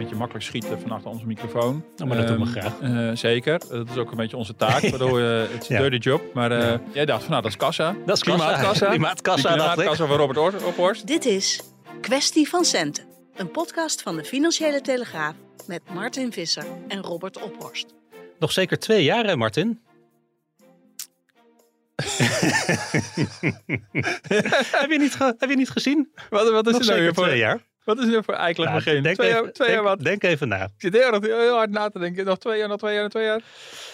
Een beetje makkelijk schieten vanaf onze microfoon. Nou, maar dat doen we Ehm, graag. eh, zeker. Dat is ook een beetje onze taak. Waardoor het is een Ja. dirty job. Maar eh, jij dacht van nou, dat is kassa. Dat is kassa. Klimaatkassa. Klimaatkassa. Klimaatkassa van Robert Or- Ophorst. Dit is Kwestie van Centen. Een podcast van de Financiële Telegraaf met Martin Visser en Robert Ophorst. Nog zeker twee jaar, hè, Martin? heb, je niet ge- heb je niet gezien? Wat, wat is Nog er nou zeker weer voor, twee jaar. Wat is er voor eikelig Nou, denk, Twee even, jaar, twee denk, jaar wat? denk even na. Ik zit heel, hard- heel hard na te denken. Nog twee jaar, nog twee jaar, nog twee jaar.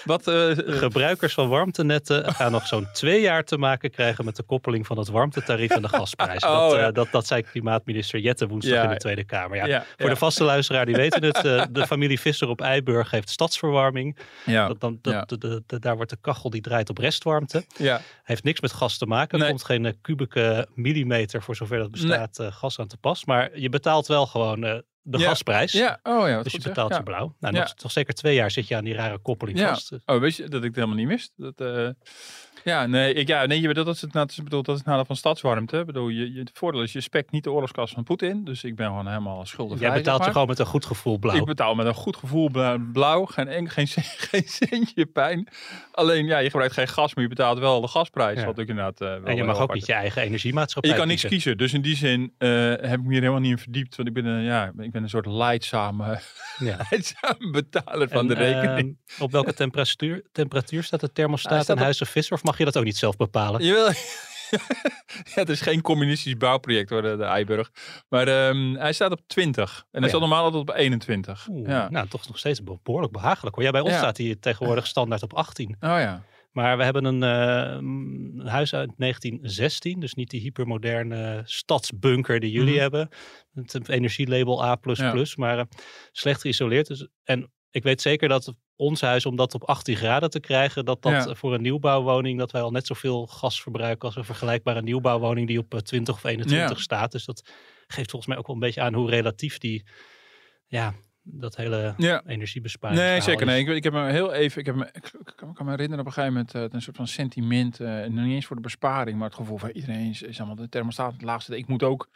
Wat? eh, eh, Gebruikers van warmtenetten gaan nog zo'n twee jaar te maken krijgen met de koppeling van het warmtetarief en de gasprijs. Oh, dat, eh, ja. dat, dat zei klimaatminister Jette woensdag Ja. in de Tweede Kamer. Ja, Voor de vaste luisteraar, die weten het. de familie Visser op Eiburg heeft stadsverwarming. ja, Dat, dan, dat, de- daar wordt de kachel die draait op restwarmte. ja. Heeft niks met gas te maken. Er Nee. komt geen kubieke millimeter, voor zover dat bestaat, gas aan te pas. Maar je betaalt wel gewoon eh, de Ja. gasprijs. ja. Oh ja, Dus je betaalt je blauw. Nou, nog, nog zeker twee jaar zit je aan die rare koppeling Ja. vast. Oh, weet je dat ik het helemaal niet wist? Dat, eh, ja, nee, ik, ja, nee, je, dat is het, dat is, bedoel, dat is het nadeel van stadswarmte. Ik bedoel, je, je, het voordeel is, je spekt niet de oorlogskast van Poetin. Dus ik ben gewoon helemaal schuldenvrij. Jij betaalt je maar. gewoon met een goed gevoel blauw. Ik betaal met een goed gevoel bla- blauw, geen, geen, cent- geen centje pijn. Alleen, ja, je gebruikt geen gas, maar je betaalt wel de gasprijs. Wat ik inderdaad uh, wel en je mag ook niet je eigen energiemaatschappij Je kan niks kiezen. Dus in die zin eh, heb ik me hier helemaal niet in verdiept. Want ik ben een, ja, ik ben een soort leidzame, Ja. betaler van En, de rekening. ehm, op welke temperatuur, temperatuur staat de Hij thermostaat staat in op- Huizen Visser? Of mag je dat ook niet zelf bepalen? Jawel. ja, het is geen communistisch bouwproject hoor, de, de Eiburg. Maar ehm, hij staat op 20. En hij ja. staat normaal altijd op 21. Oeh, ja. Nou, toch nog steeds be- behoorlijk behagelijk. Hoor. Ja, bij ons Ja. staat hij tegenwoordig standaard op 18. Oh ja. Maar we hebben een, eh, een huis uit 1916. Dus niet die hypermoderne stadsbunker die jullie Mhm. hebben. Het energielabel A++. Maar eh, slecht geïsoleerd. Dus, en ik weet zeker dat ons huis, om dat op 18 graden te krijgen, dat dat Ja. voor een nieuwbouwwoning, dat wij al net zoveel gas verbruiken als een vergelijkbare nieuwbouwwoning die op eh, 20 of 21 Ja. staat. Dus dat geeft volgens mij ook wel een beetje aan hoe relatief die, ja, dat hele Ja. energiebesparing Nee, zeker. Nee. Ik, ik heb me heel even, ik, heb me, ik, ik kan, kan me herinneren op een gegeven moment eh, een soort van sentiment, nog niet eens voor de besparing, maar het gevoel van iedereen is, is allemaal de thermostaat het laagste. Ik moet ook,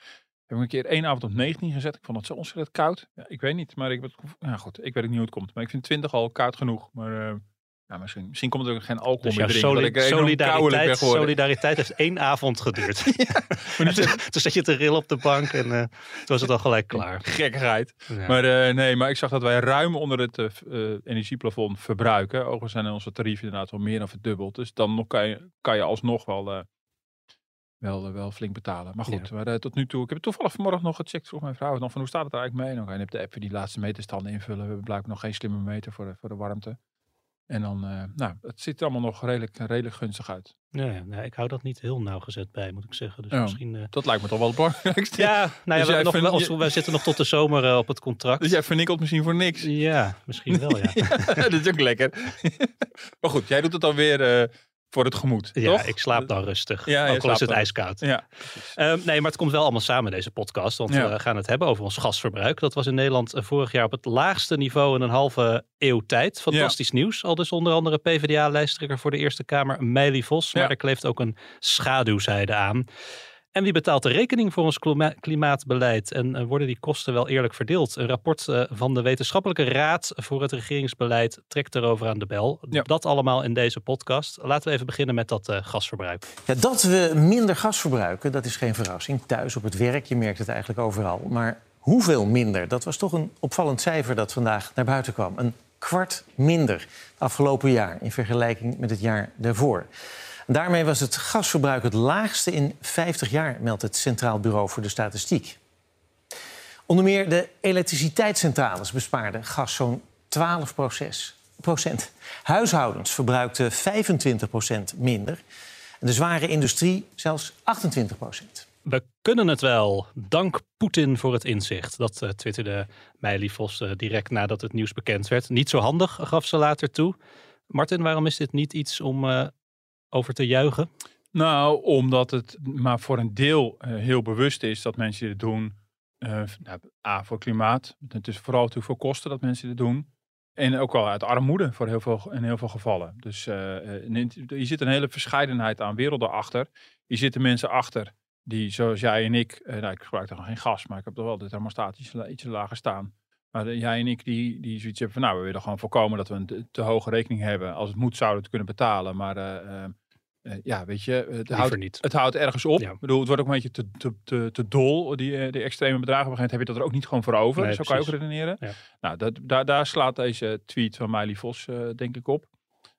heb ik een keer één avond op 19 gezet. Ik vond het zo ontzettend koud. Ja, ik weet niet, maar ik, ja, goed, ik weet niet hoe het komt. Maar ik vind 20 al koud genoeg. Maar eh, ja, misschien, misschien komt er ook geen alcohol Dus meer drinken. soli- ik solidariteit, solidariteit heeft één avond geduurd. Maar zit- Toen zat je te rillen op de bank en eh, toen was het al gelijk klaar. Gekkigheid. Ja. Maar eh, nee, maar ik zag dat wij ruim onder het eh, energieplafond verbruiken. Overigens zijn onze tarieven inderdaad wel meer dan verdubbeld. Dus dan nog kan, je, kan je alsnog wel, wel, wel flink betalen. Maar goed, Ja. maar, tot nu toe. Ik heb het toevallig vanmorgen nog gecheckt. Vroeg mijn vrouw van hoe staat het er eigenlijk mee? En dan kan je op de app die laatste meterstanden invullen. We hebben blijkbaar nog geen slimme meter voor de, voor de warmte. En dan, eh, nou, het ziet er allemaal nog redelijk, redelijk gunstig uit. Ja, ja, nee, ik hou dat niet heel nauwgezet bij, moet ik zeggen. Dus Ja. misschien... eh, Dat lijkt me toch wel het belangrijkste. ja, nou ja, Dus we, nog, zitten nog tot de zomer eh, op het contract. Dus jij vernikkelt misschien voor niks. Ja, misschien wel, ja. dat is ook lekker. maar goed, jij doet het dan weer voor het gemoed, Ja, toch? ik slaap dan rustig. Ja, ook al is het dan. ijskoud. Ja, Ehm, nee, maar het komt wel allemaal samen deze podcast. Want Ja. we gaan het hebben over ons gasverbruik. Dat was in Nederland eh, vorig jaar op het laagste niveau in een halve eeuw tijd. Fantastisch nieuws. Al dus onder andere PvdA-lijsttrekker voor de Eerste Kamer, Meili Vos. Maar Ja. er kleeft ook een schaduwzijde aan. En wie betaalt de rekening voor ons klima- klimaatbeleid? En eh, worden die kosten wel eerlijk verdeeld? Een rapport eh, van de Wetenschappelijke Raad voor het Regeringsbeleid trekt erover aan de bel. Ja. Dat allemaal in deze podcast. Laten we even beginnen met dat eh, gasverbruik. Ja, dat we minder gas verbruiken, dat is geen verrassing. Thuis, op het werk, je merkt het eigenlijk overal. Maar hoeveel minder? Dat was toch een opvallend cijfer dat vandaag naar buiten kwam. Een kwart minder afgelopen jaar in vergelijking met het jaar daarvoor. Daarmee was het gasverbruik het laagste in 50 jaar, meldt het Centraal Bureau voor de Statistiek. Onder meer de elektriciteitscentrales bespaarden gas zo'n 12 procent. Huishoudens verbruikten 25 procent minder. En de zware industrie zelfs 28 procent. We kunnen het wel. Dank Poetin voor het inzicht. Dat uh, twitterde Meili Vos uh, direct nadat het nieuws bekend werd. Niet zo handig, gaf ze later toe. Martin, waarom is dit niet iets om uh, over te juichen? Nou, omdat het maar voor een deel heel bewust is dat mensen dit doen. Nou, A, voor klimaat. Het is vooral natuurlijk voor kosten dat mensen dit doen. En ook wel uit armoede voor heel veel, in heel veel gevallen. Dus je zit een hele verscheidenheid aan werelden achter. Je zitten mensen achter die zoals jij en ik, nou ik gebruik dan geen gas, maar ik heb toch wel de thermostaat iets lager staan. Maar jij en ik die, die zoiets hebben van nou, we willen gewoon voorkomen dat we een te, hoge rekening hebben. Als het moet zouden we het kunnen betalen. Maar uh, uh, ja, weet je, het houdt, niet. het houdt ergens op. Ik bedoel, het wordt ook een beetje te, te, te, te dol, die, die extreme bedragen. Op een heb je dat er ook niet gewoon voor over. Nee, Zo kan je ook redeneren. Ja. Nou, dat, daar, daar slaat deze tweet van Miley Vos denk ik op.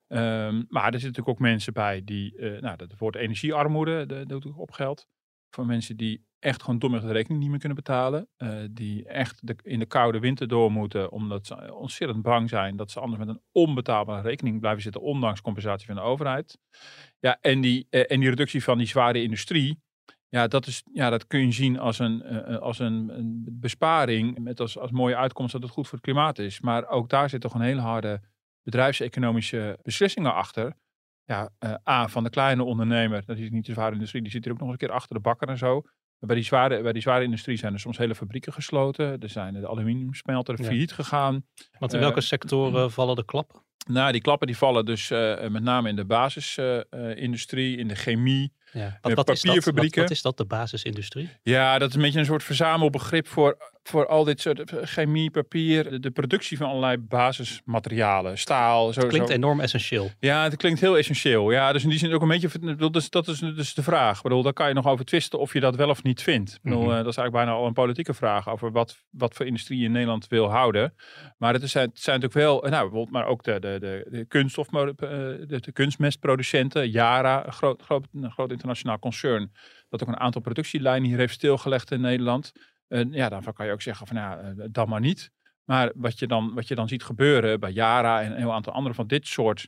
Um, maar er zitten natuurlijk ook mensen bij die, nou, dat woord energiearmoede, dat doet ook op geld. Voor mensen die echt gewoon domweg de rekening niet meer kunnen betalen. Uh, die echt in de koude winter door moeten. Omdat ze ontzettend bang zijn dat ze anders met een onbetaalbare rekening blijven zitten. Ondanks compensatie van de overheid. Ja, en die, uh, en die reductie van die zware industrie. Ja, dat, is, ja, dat kun je zien als een, als een, een, besparing. Met als, als mooie uitkomst dat het goed voor het klimaat is. Maar ook daar zit toch een hele harde bedrijfseconomische beslissingen achter ja, A, van de kleine ondernemer, dat is niet de zware industrie, die zit er ook nog een keer achter de bakker en zo. Bij die zware, bij die zware industrie zijn er soms hele fabrieken gesloten. Er zijn de aluminiumsmelter ja. failliet gegaan. Want in welke uh, sectoren vallen de klappen? Nou, die klappen die vallen dus uh, met name in de basisindustrie, in de chemie, ja. Wat, wat papierfabrieken. Is wat, wat, is dat, de basisindustrie? Ja, dat is een beetje een soort verzamelbegrip voor, voor al dit soort chemie, papier, de, productie van allerlei basismaterialen, staal. Zo, het klinkt enorm essentieel. Ja, het klinkt heel essentieel. Ja, dus in die zin ook een beetje, dat is, dat is dus de vraag. Ik bedoel, daar kan je nog over twisten of je dat wel of niet vindt. Ik bedoel, mm -hmm. uh, dat is eigenlijk bijna al een politieke vraag over wat, wat voor industrie je in Nederland wil houden. Maar het, is, het zijn natuurlijk wel, nou bijvoorbeeld, maar ook de, de, de, de kunststof, de, de kunstmestproducenten, Yara, groot, groot, groot internationaal concern dat ook een aantal productielijnen hier heeft stilgelegd in Nederland. Uh, ja, dan kan je ook zeggen van ja, uh, dan maar niet. Maar wat je, dan, wat je dan ziet gebeuren bij Yara en een heel aantal andere van dit soort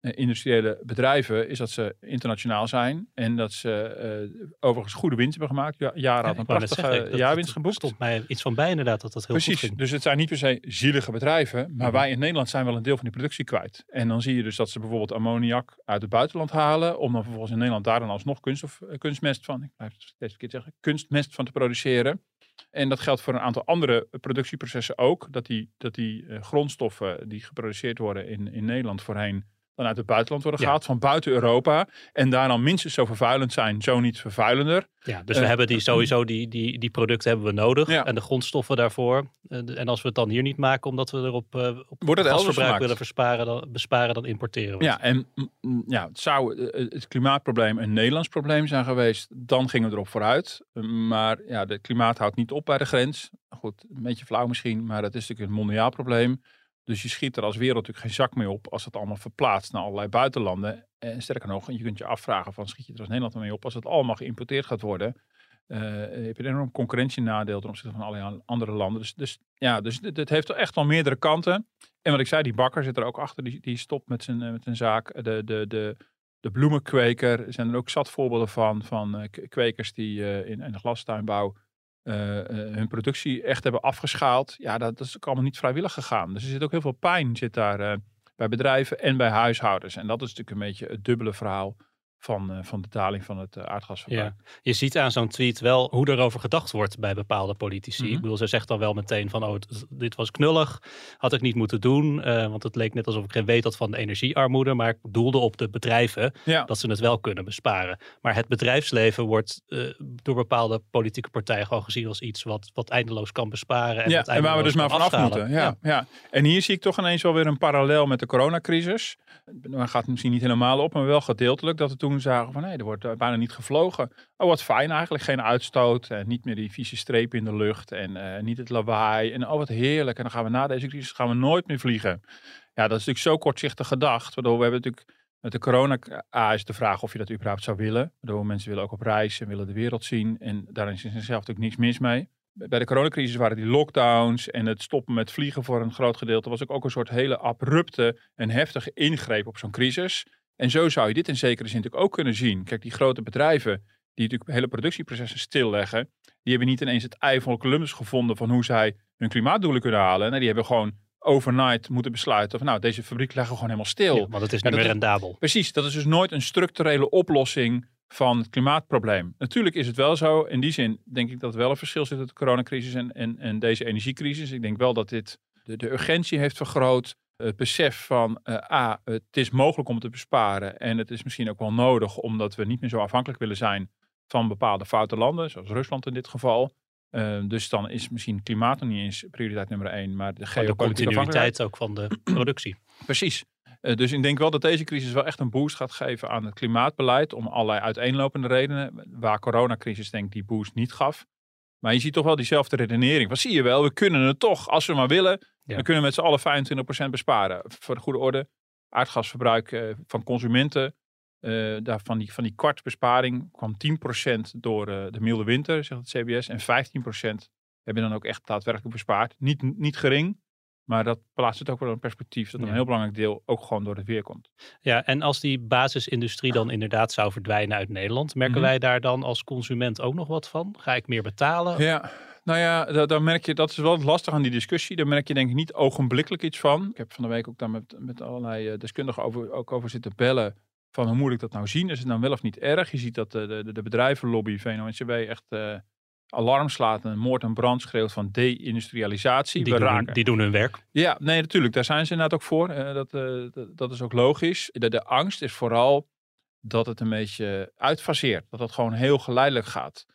uh, industriële bedrijven, is dat ze internationaal zijn en dat ze overigens goede winst hebben gemaakt. Ja, Yara had een prachtige jaarwinst geboekt. stond mij iets van bij inderdaad dat dat heel Precies, goed ging. dus het zijn niet per se zielige bedrijven, maar wij in Nederland zijn wel een deel van die productie kwijt. En dan zie je dus dat ze bijvoorbeeld ammoniak uit het buitenland halen, om dan vervolgens in Nederland daar dan alsnog kunstmest van, ik blijf het steeds een keer zeggen, kunstmest van te produceren. En dat geldt voor een aantal andere productieprocessen ook. Dat die, dat die uh, grondstoffen die geproduceerd worden in, in Nederland voorheen dan uit het buitenland worden gehaald, ja. van buiten Europa. En daar dan minstens zo vervuilend zijn, zo niet vervuilender. Ja, dus we uh, hebben die sowieso die, die, die producten hebben we nodig. Ja. En de grondstoffen daarvoor. En als we het dan hier niet maken, omdat we erop uh, op Wordt het gasverbruik willen versparen dan, besparen, dan importeren we Ja, en ja, het zou het klimaatprobleem een Nederlands probleem zijn geweest, dan gingen we erop vooruit. Maar ja, het klimaat houdt niet op bij de grens. Goed, een beetje flauw misschien, maar dat is natuurlijk een mondiaal probleem. Dus je schiet er als wereld natuurlijk geen zak mee op als het allemaal verplaatst naar allerlei buitenlanden. En sterker nog, je kunt je afvragen van schiet je er als Nederland mee op als het allemaal geïmporteerd gaat worden. Uh, heb je een enorm concurrentienadeel ten opzichte van allerlei andere landen. Dus, dus ja, dus dit heeft echt al meerdere kanten. En wat ik zei, die bakker zit er ook achter, die, die stopt met zijn, met zijn zaak. De, de, de, de bloemenkweker, er zijn er ook zat voorbeelden van, van uh, kwekers die in, in de glastuinbouw hun productie echt hebben afgeschaald. Ja, dat, is ook allemaal niet vrijwillig gegaan. Dus er zit ook heel veel pijn zit daar uh, bij bedrijven en bij huishoudens. En dat is natuurlijk een beetje het dubbele verhaal van, uh, van de daling van het uh, aardgasverbruik. Ja. Je ziet aan zo'n tweet wel hoe erover gedacht wordt bij bepaalde politici. Mm -hmm. Ik bedoel, ze zegt dan wel meteen van, oh, dit was knullig, had ik niet moeten doen, uh, want het leek net alsof ik geen weet had van de energiearmoede, maar ik doelde op de bedrijven ja. dat ze het wel kunnen besparen. Maar het bedrijfsleven wordt door bepaalde politieke partijen gewoon gezien als iets wat, wat eindeloos kan besparen. En, ja, en waar we dus maar vanaf moeten. Ja, ja. En hier zie ik toch ineens wel weer een parallel met de coronacrisis. Maar gaat misschien niet helemaal op, maar wel gedeeltelijk. Dat er zagen van nee, er wordt eh, bijna niet gevlogen. Oh, wat fijn eigenlijk. Geen uitstoot en niet meer die vieze strepen in de lucht en eh, niet het lawaai. En oh, wat heerlijk. En dan gaan we na deze crisis gaan we nooit meer vliegen. Ja, dat is natuurlijk zo kortzichtig gedacht. Waardoor we hebben natuurlijk met de corona A is de vraag of je dat überhaupt zou willen. Waardoor mensen willen ook op reis en willen de wereld zien. En daar is in zichzelf natuurlijk niks mis mee. Bij de coronacrisis waren die lockdowns en het stoppen met vliegen voor een groot gedeelte was ook, ook een soort hele abrupte en heftige ingreep op zo'n crisis. En zo zou je dit in zekere zin natuurlijk ook kunnen zien. Kijk, die grote bedrijven die natuurlijk hele productieprocessen stilleggen, die hebben niet ineens het ei van Columbus gevonden van hoe zij hun klimaatdoelen kunnen halen. Nee, die hebben gewoon overnight moeten besluiten van nou, deze fabriek leggen we gewoon helemaal stil. Ja, want het is niet dat meer is- rendabel. Precies, dat is dus nooit een structurele oplossing van het klimaatprobleem. Natuurlijk is het wel zo. In die zin denk ik dat er wel een verschil zit tussen de coronacrisis en, en, en deze energiecrisis. Ik denk wel dat dit de, de urgentie heeft vergroot. Het besef van eh, A, het is mogelijk om te besparen. En het is misschien ook wel nodig omdat we niet meer zo afhankelijk willen zijn van bepaalde foute landen, zoals Rusland in dit geval. Eh, dus dan is misschien klimaat nog niet eens prioriteit nummer één, maar de geopolitieke continuïteit ook van de productie. Precies. Eh, dus ik denk wel dat deze crisis wel echt een boost gaat geven aan het klimaatbeleid. Om allerlei uiteenlopende redenen. Waar coronacrisis denk ik die boost niet gaf. Maar je ziet toch wel diezelfde redenering. Wat zie je wel? We kunnen het toch, als we maar willen. Ja. Dan kunnen we met z'n allen 25% besparen. Voor de goede orde. Aardgasverbruik eh, van consumenten. eh, daar van, die, van die kwart besparing kwam 10% door eh, de milde winter, zegt het CBS. En 15% hebben dan ook echt daadwerkelijk bespaard. Niet, niet gering. Maar dat plaatst het ook wel in perspectief dat Ja. een heel belangrijk deel ook gewoon door het weer komt. Ja, en als die basisindustrie dan inderdaad zou verdwijnen uit Nederland, merken Mhm. wij daar dan als consument ook nog wat van? Ga ik meer betalen? Ja, nou ja, da- dan merk je, dat is wel lastig aan die discussie. Daar merk je denk ik niet ogenblikkelijk iets van. Ik heb van de week ook daar met, met allerlei eh, deskundigen over, ook over zitten bellen. Van hoe moet ik dat nou zien? Is het nou wel of niet erg? Je ziet dat de, de, de bedrijvenlobby, VNO-NCW, echt eh, alarm slaat en moord en brand schreeuwt van deindustrialisatie. Die We doen, hun, raken- die doen hun werk. Ja, nee, natuurlijk. Daar zijn ze inderdaad ook voor. Dat, eh, dat, dat is ook logisch. De, de angst is vooral dat het een beetje uitfaseert. Dat het gewoon heel geleidelijk gaat.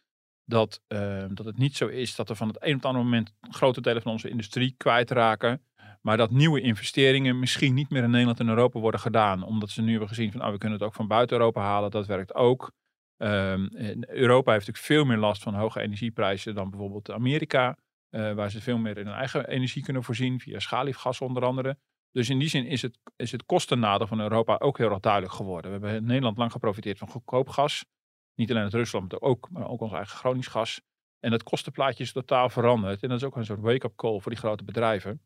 Dat, eh, dat het niet zo is dat er van het een op het andere moment grote delen van onze industrie kwijtraken. Maar dat nieuwe investeringen misschien niet meer in Nederland en Europa worden gedaan. Omdat ze nu hebben gezien van oh, we kunnen het ook van buiten Europa halen. Dat werkt ook. Ehm, Europa heeft natuurlijk veel meer last van hoge energieprijzen dan bijvoorbeeld Amerika. eh, waar ze veel meer in hun eigen energie kunnen voorzien, via schaliegas onder andere. Dus in die zin is het, is het kostennadeel van Europa ook heel erg duidelijk geworden. We hebben in Nederland lang geprofiteerd van goedkoop gas. Niet alleen uit Rusland, maar ook, maar ook ons eigen Gronings gas. En het kostenplaatje is totaal veranderd. En dat is ook een soort wake-up call voor die grote bedrijven.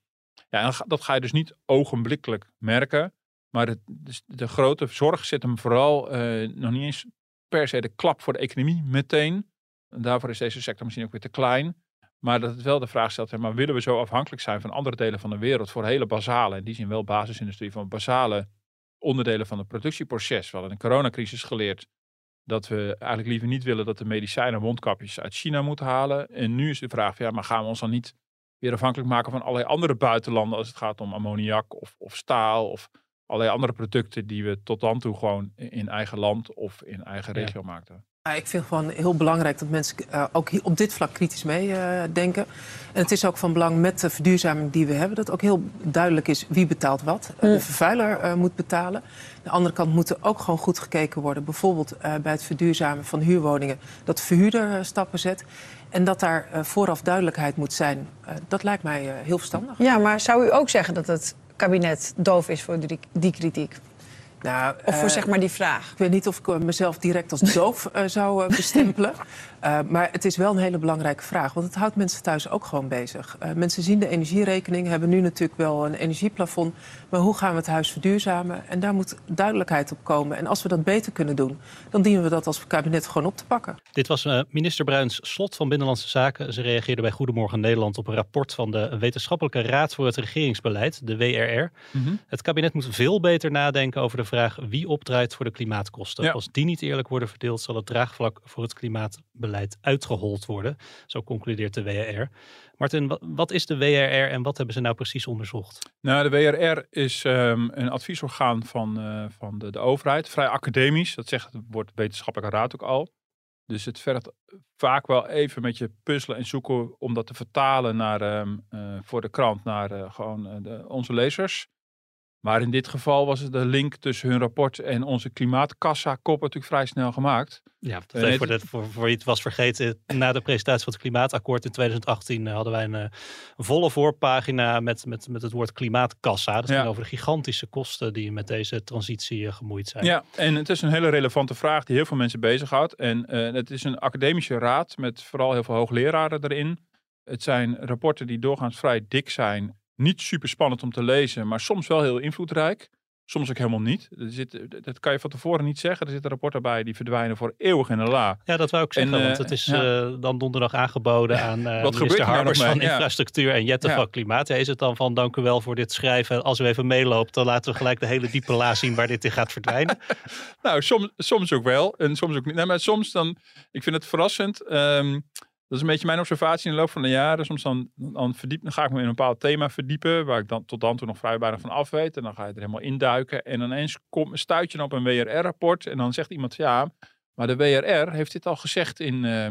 Ja, dat ga je dus niet ogenblikkelijk merken. Maar dus de grote zorg zit hem vooral eh, nog niet eens per se de klap voor de economie meteen. En daarvoor is deze sector misschien ook weer te klein. Maar dat het wel de vraag stelt, maar willen we zo afhankelijk zijn van andere delen van de wereld voor hele basale, in die zin wel basisindustrie, van basale onderdelen van het productieproces. We hadden in de coronacrisis geleerd dat we eigenlijk liever niet willen dat de medicijnen mondkapjes uit China moeten halen. En nu is de vraag, ja, maar gaan we ons dan niet weer afhankelijk maken van allerlei andere buitenlanden als het gaat om ammoniak of, of staal of allerlei andere producten die we tot dan toe gewoon in eigen land of in eigen Ja. regio maakten. Ik vind gewoon heel belangrijk dat mensen eh, ook op dit vlak kritisch meedenken. en het is ook van belang met de verduurzaming die we hebben... dat ook heel duidelijk is wie betaalt wat. Eh, De vervuiler eh, moet betalen. Aan de andere kant moet er ook gewoon goed gekeken worden. Bijvoorbeeld eh, bij het verduurzamen van huurwoningen... dat de verhuurder eh, stappen zet. En dat daar eh, vooraf duidelijkheid moet zijn. Eh, dat lijkt mij eh, heel verstandig. Ja, maar zou u ook zeggen dat het kabinet doof is voor die kritiek? Nou, Of voor eh, zeg maar die vraag? Ik weet niet of ik mezelf direct als doof eh, zou eh, bestempelen. Eh, maar het is wel een hele belangrijke vraag. Want het houdt mensen thuis ook gewoon bezig. Eh, mensen zien de energierekening, hebben nu natuurlijk wel een energieplafond. Maar hoe gaan we het huis verduurzamen? En daar moet duidelijkheid op komen. En als we dat beter kunnen doen, dan dienen we dat als kabinet gewoon op te pakken. Dit was eh, minister Bruins Slot van Binnenlandse Zaken. Ze reageerde bij Goedemorgen Nederland op een rapport van de Wetenschappelijke Raad voor het Regeringsbeleid, de WRR. Het kabinet moet veel beter nadenken over de vraag wie opdraait voor de klimaatkosten. Ja. Als die niet eerlijk worden verdeeld, zal het draagvlak voor het klimaatbeleid uitgehold worden. Zo concludeert de WRR. Martin, wa- wat is de WRR en wat hebben ze nou precies onderzocht? Nou, de WRR is ehm, een adviesorgaan van, eh, van de, de overheid. Vrij academisch, dat zegt het woord wetenschappelijke raad ook al. Dus het vergt vaak wel even met je puzzelen en zoeken om dat te vertalen naar, ehm, eh, voor de krant naar eh, gewoon de, onze lezers. Maar in dit geval was het de link tussen hun rapport en onze klimaatkassa-kop natuurlijk vrij snel gemaakt. Ja, dat Eh, het- voor, de, voor, voor je het was vergeten. Na de presentatie van het klimaatakkoord in 2018 eh, hadden wij een, eh, volle voorpagina met, met, met het woord klimaatkassa. Dat Ja. ging over de gigantische kosten die met deze transitie gemoeid zijn. Ja, en het is een hele relevante vraag die heel veel mensen bezighoudt. En het is een academische raad met vooral heel veel hoogleraren erin. Het zijn rapporten die doorgaans vrij dik zijn. Niet super spannend om te lezen, maar soms wel heel invloedrijk. Soms ook helemaal niet. Er zit, dat kan je van tevoren niet zeggen. Er zitten rapporten bij die verdwijnen voor eeuwig in de la. Ja, dat wou ik zeggen, En, eh, want het is ja. eh, dan donderdag aangeboden aan eh gebeurt minister er nou van Ja. Infrastructuur en Jette Ja. van Klimaat. Ja, is het dan van dank u wel voor dit schrijven. Als u even meeloopt, dan laten we gelijk de hele diepe la zien waar dit in gaat verdwijnen. Nou, soms, soms ook wel en soms ook niet. Nee, maar soms dan, ik vind het verrassend. ehm, dat is een beetje mijn observatie in de loop van de jaren. Soms dan, dan, verdiep, dan ga ik me in een bepaald thema verdiepen, waar ik dan tot dan toe nog vrij weinig van af weet. En dan ga je er helemaal induiken. En ineens kom, stuit je dan op een WRR-rapport en dan zegt iemand, ja, maar de WRR heeft dit al gezegd in eh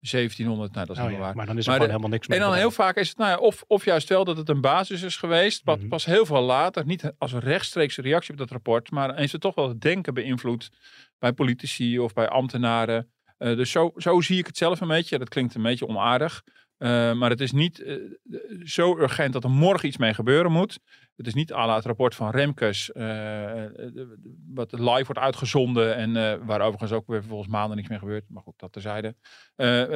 1700. Nou, dat is Oh ja, waar. maar dan is er Maar gewoon de- helemaal niks meer En dan heel vaak is het, nou ja, of, of juist wel dat het een basis is geweest, wat Mhm. pas heel veel later, niet als een rechtstreekse reactie op dat rapport, maar eens het toch wel het denken beïnvloedt bij politici of bij ambtenaren. Eh, dus zo, zo zie ik het zelf een beetje. Dat klinkt een beetje onaardig. Eh, maar het is niet eh, zo urgent dat er morgen iets mee gebeuren moet. Het is niet à la het rapport van Remkes, wat live wordt uitgezonden en waar overigens ook weer volgens maanden niks meer gebeurt. Maar goed, dat terzijde.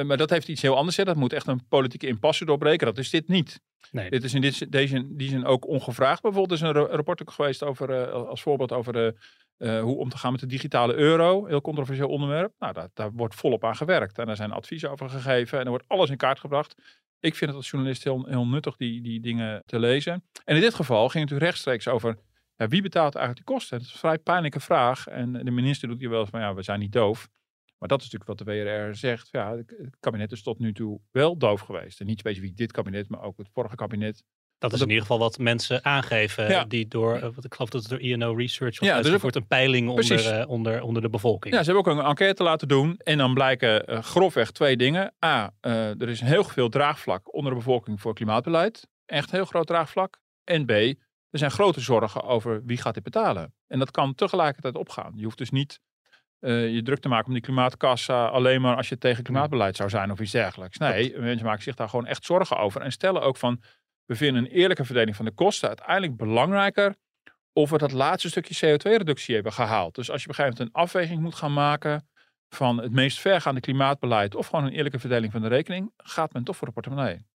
Maar dat heeft iets heel anders. Hè. Dat moet echt een politieke impasse doorbreken. Dat is dit niet. Nee. Dit is in dit, deze, die zin ook ongevraagd. Bijvoorbeeld is een ra- rapport ook geweest over, als voorbeeld over de, eh, hoe om te gaan met de digitale euro. Heel controversieel onderwerp. Nou, daar, daar wordt volop aan gewerkt. En daar zijn adviezen over gegeven. En er wordt alles in kaart gebracht. Ik vind het als journalist heel, heel nuttig die, die dingen te lezen. En in dit geval ging het rechtstreeks over ja, wie betaalt eigenlijk die kosten. Dat is een vrij pijnlijke vraag. En de minister doet hier wel eens van ja, we zijn niet doof. Maar dat is natuurlijk wat de WRR zegt. Ja, het kabinet is tot nu toe wel doof geweest. En niet specifiek dit kabinet, maar ook het vorige kabinet. Dat is in ieder geval wat mensen aangeven. Ja. Die door, eh, wat ik geloof dat het door INO Research wordt Ja, dus uitgevoerd. Een peiling onder, eh, onder, onder de bevolking. Ja, ze hebben ook een enquête laten doen. En dan blijken eh, grofweg twee dingen. A, er is heel veel draagvlak onder de bevolking voor klimaatbeleid. Echt heel groot draagvlak. En B, er zijn grote zorgen over wie gaat dit betalen. En dat kan tegelijkertijd opgaan. Je hoeft dus niet je druk te maken om die klimaatkassa alleen maar als je tegen klimaatbeleid zou zijn of iets dergelijks. Nee, mensen maken zich daar gewoon echt zorgen over. En stellen ook van, we vinden een eerlijke verdeling van de kosten uiteindelijk belangrijker of we dat laatste stukje CO2-reductie hebben gehaald. Dus als je op een gegeven moment een afweging moet gaan maken van het meest vergaande klimaatbeleid of gewoon een eerlijke verdeling van de rekening, gaat men toch voor de portemonnee.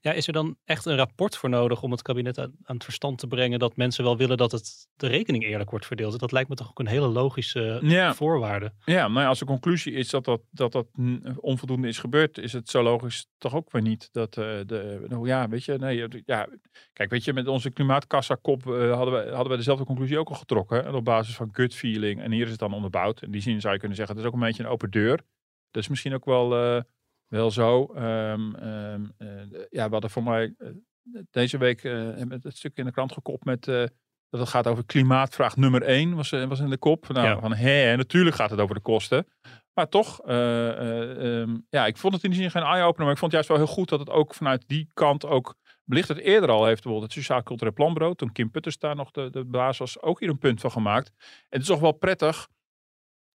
Ja, is er dan echt een rapport voor nodig om het kabinet aan, aan het verstand te brengen dat mensen wel willen dat het, de rekening eerlijk wordt verdeeld? Dat lijkt me toch ook een hele logische Ja. voorwaarde. Ja, ja, als de conclusie is dat dat, dat, dat onvoldoende is gebeurd, is het zo logisch toch ook weer niet. Dat eh, de, nou ja, weet je, nee, ja, kijk, weet je, met onze klimaatkassa-kop eh, hadden, we, hadden we dezelfde conclusie ook al getrokken. En op basis van gut feeling. En hier is het dan onderbouwd. In die zin zou je kunnen zeggen, het is ook een beetje een open deur. Dat is misschien ook wel, eh, wel zo. Ehm, ehm, eh, ja, we hadden voor mij eh, deze week eh, het stuk in de krant gekopt met... dat het gaat over klimaatvraag nummer één, was, was in de kop. Nou, Ja. van hè, natuurlijk gaat het over de kosten. Maar toch, eh, eh, ehm, ja, ik vond het in die zin geen eye-opener. Maar ik vond het juist wel heel goed dat het ook vanuit die kant ook belicht het eerder al heeft. Bijvoorbeeld het Sociaal Cultureel Planbureau, toen Kim Putters daar nog de, de baas was, ook hier een punt van gemaakt. En het is toch wel prettig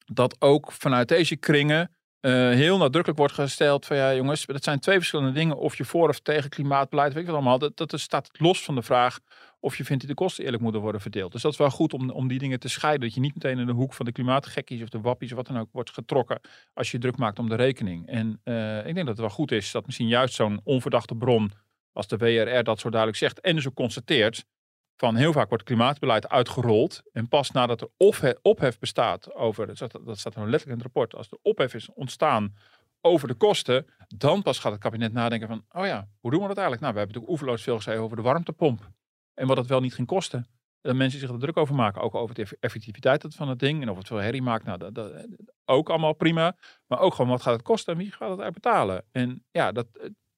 dat ook vanuit deze kringen eh, heel nadrukkelijk wordt gesteld van ja jongens, dat zijn twee verschillende dingen. Of je voor of tegen klimaatbeleid, weet ik wat allemaal. Dat, dat staat los van de vraag of je vindt dat de kosten eerlijk moeten worden verdeeld. Dus dat is wel goed om, om die dingen te scheiden. Dat je niet meteen in de hoek van de klimaatgekkies of de wappies of wat dan ook wordt getrokken als je druk maakt om de rekening. En eh, ik denk dat het wel goed is dat misschien juist zo'n onverdachte bron als de WRR dat zo duidelijk zegt en dus ook constateert van heel vaak wordt klimaatbeleid uitgerold en pas nadat er ophef, bestaat over, dat staat, dat er letterlijk in het rapport, als er ophef is ontstaan over de kosten, dan pas gaat het kabinet nadenken van, oh ja, hoe doen we dat eigenlijk? Nou, we hebben natuurlijk oeverloos veel gezegd over de warmtepomp en wat het wel niet ging kosten. Dat mensen zich er druk over maken, ook over de eff- effectiviteit van het ding en of het veel herrie maakt, nou, dat, dat, ook allemaal prima. Maar ook gewoon, wat gaat het kosten en wie gaat het eigenlijk betalen? En ja, dat,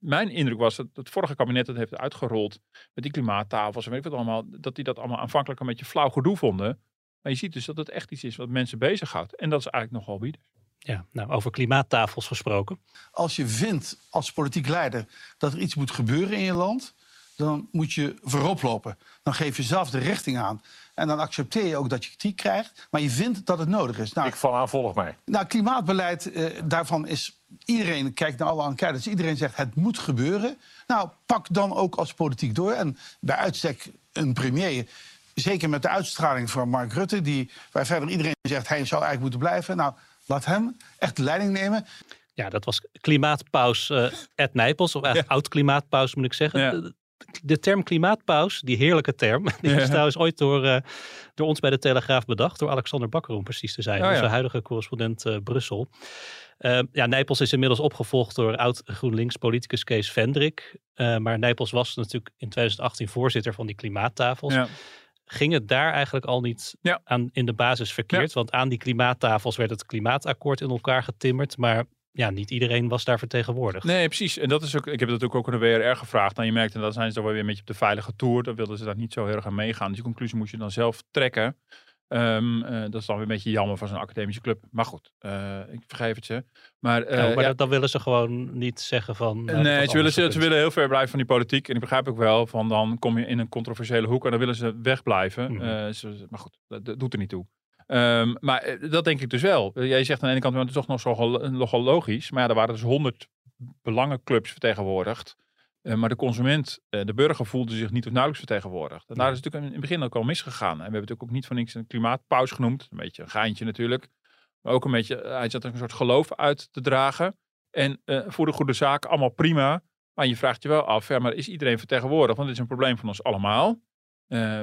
mijn indruk was dat het vorige kabinet het heeft uitgerold met die klimaattafels en weet ik wat allemaal, dat die dat allemaal aanvankelijk een beetje flauw gedoe vonden. Maar je ziet dus dat het echt iets is wat mensen bezighoudt. En dat is eigenlijk nogal bieden. Ja, nou, over klimaattafels gesproken. Als je vindt als politiek leider dat er iets moet gebeuren in je land, dan moet je voorop lopen. Dan geef je zelf de richting aan. En dan accepteer je ook dat je kritiek krijgt, maar je vindt dat het nodig is. Nou, Ik val aan, volg mij. nou, klimaatbeleid, eh, daarvan is iedereen, kijkt naar alle enquêtes, iedereen zegt het moet gebeuren. Nou, pak dan ook als politiek door. En bij uitstek een premier, zeker met de uitstraling van Mark Rutte, die, waar verder iedereen zegt hij zou eigenlijk moeten blijven. Nou, laat hem echt de leiding nemen. Ja, dat was klimaatpaus eh Ed Nijpels, of eigenlijk oud-klimaatpaus moet ik zeggen. Ja. De, de term klimaatpaus, die heerlijke term, die is Ja. trouwens ooit door, eh, door ons bij de Telegraaf bedacht, door Alexander Bakker om precies te zijn, Oh ja. onze huidige correspondent eh, Brussel. Eh, ja, Nijpels is inmiddels opgevolgd door oud-GroenLinks-politicus Kees Vendrik. Eh, maar Nijpels was natuurlijk in 2018 voorzitter van die klimaattafels. Ja. Ging het daar eigenlijk al niet Ja. aan, in de basis verkeerd? Want aan die klimaattafels werd het klimaatakkoord in elkaar getimmerd. Maar ja, niet iedereen was daar vertegenwoordigd. Nee, precies. En dat is ook, ik heb dat ook ook aan de WRR gevraagd. En je merkt, en dan zijn ze dan weer een beetje op de veilige toer. Dan wilden ze daar niet zo heel erg aan meegaan. Dus die conclusie moet je dan zelf trekken. Ehm, eh, dat is dan weer een beetje jammer van zo'n academische club. Maar goed, eh, ik vergeef het ze. Maar, eh, maar ja, dat- dan willen ze gewoon niet zeggen van... nee, ze willen, ze, willen heel ver blijven van die politiek. En ik begrijp ook wel, van dan kom je in een controversiële hoek en dan willen ze wegblijven. Eh, ze- maar goed, dat, dat doet er niet toe. Ehm, maar eh, dat denk ik dus wel. Eh, Jij zegt aan de ene kant, maar het is toch nog nogal logisch. Maar ja, er waren dus honderd belangenclubs vertegenwoordigd. Eh, maar de consument, eh, de burger voelde zich niet of nauwelijks vertegenwoordigd. En daar is natuurlijk in het begin ook al misgegaan. En we hebben natuurlijk ook niet voor niks een klimaatpauze genoemd. Een beetje een geintje natuurlijk. Maar ook een beetje, eh, hij zat er een soort geloof uit te dragen. En eh, voor de goede zaak, allemaal prima. Maar je vraagt je wel af, ja, maar is iedereen vertegenwoordigd? Want dit is een probleem van ons allemaal.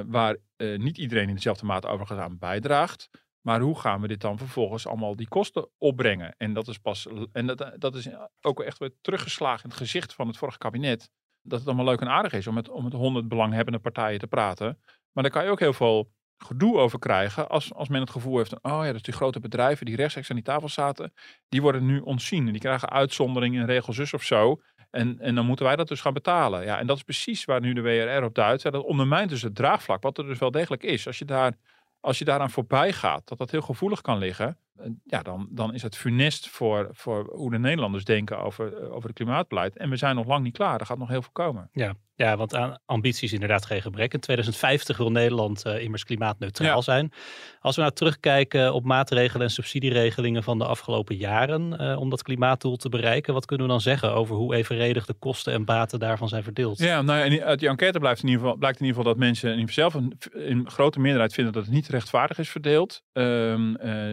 waar niet iedereen in dezelfde mate overigens aan bijdraagt. Maar hoe gaan we dit dan vervolgens allemaal die kosten opbrengen? En dat is pas. En dat, dat is ook echt weer teruggeslagen in het gezicht van het vorige kabinet. Dat het allemaal leuk en aardig is om met, om met honderd belanghebbende partijen te praten. Maar daar kan je ook heel veel gedoe over krijgen. Als, als men het gevoel heeft. Oh ja, dus die grote bedrijven die rechtstreeks aan die tafel zaten. Die worden nu ontzien. En die krijgen uitzondering in regel zus of zo. En, en dan moeten wij dat dus gaan betalen. Ja, en dat is precies waar nu de WRR op duidt. Dat ondermijnt dus het draagvlak, wat er dus wel degelijk is. Als je, daar, als je daaraan voorbij gaat, dat dat heel gevoelig kan liggen. eh, Ja, dan, dan is het funest voor, voor hoe de Nederlanders denken over, eh, over het klimaatbeleid. En we zijn nog lang niet klaar. Er gaat nog heel veel komen. Ja, ja, want aan ambities inderdaad geen gebrek. In 2050 wil Nederland eh, immers klimaatneutraal Ja. zijn. Als we nou terugkijken op maatregelen en subsidieregelingen van de afgelopen jaren eh, om dat klimaatdoel te bereiken, wat kunnen we dan zeggen over hoe evenredig de kosten en baten daarvan zijn verdeeld? Ja, nou ja, uit die enquête blijft in ieder geval, blijkt in ieder geval dat mensen in zelf een, in grote meerderheid vinden dat het niet rechtvaardig is verdeeld. Eh,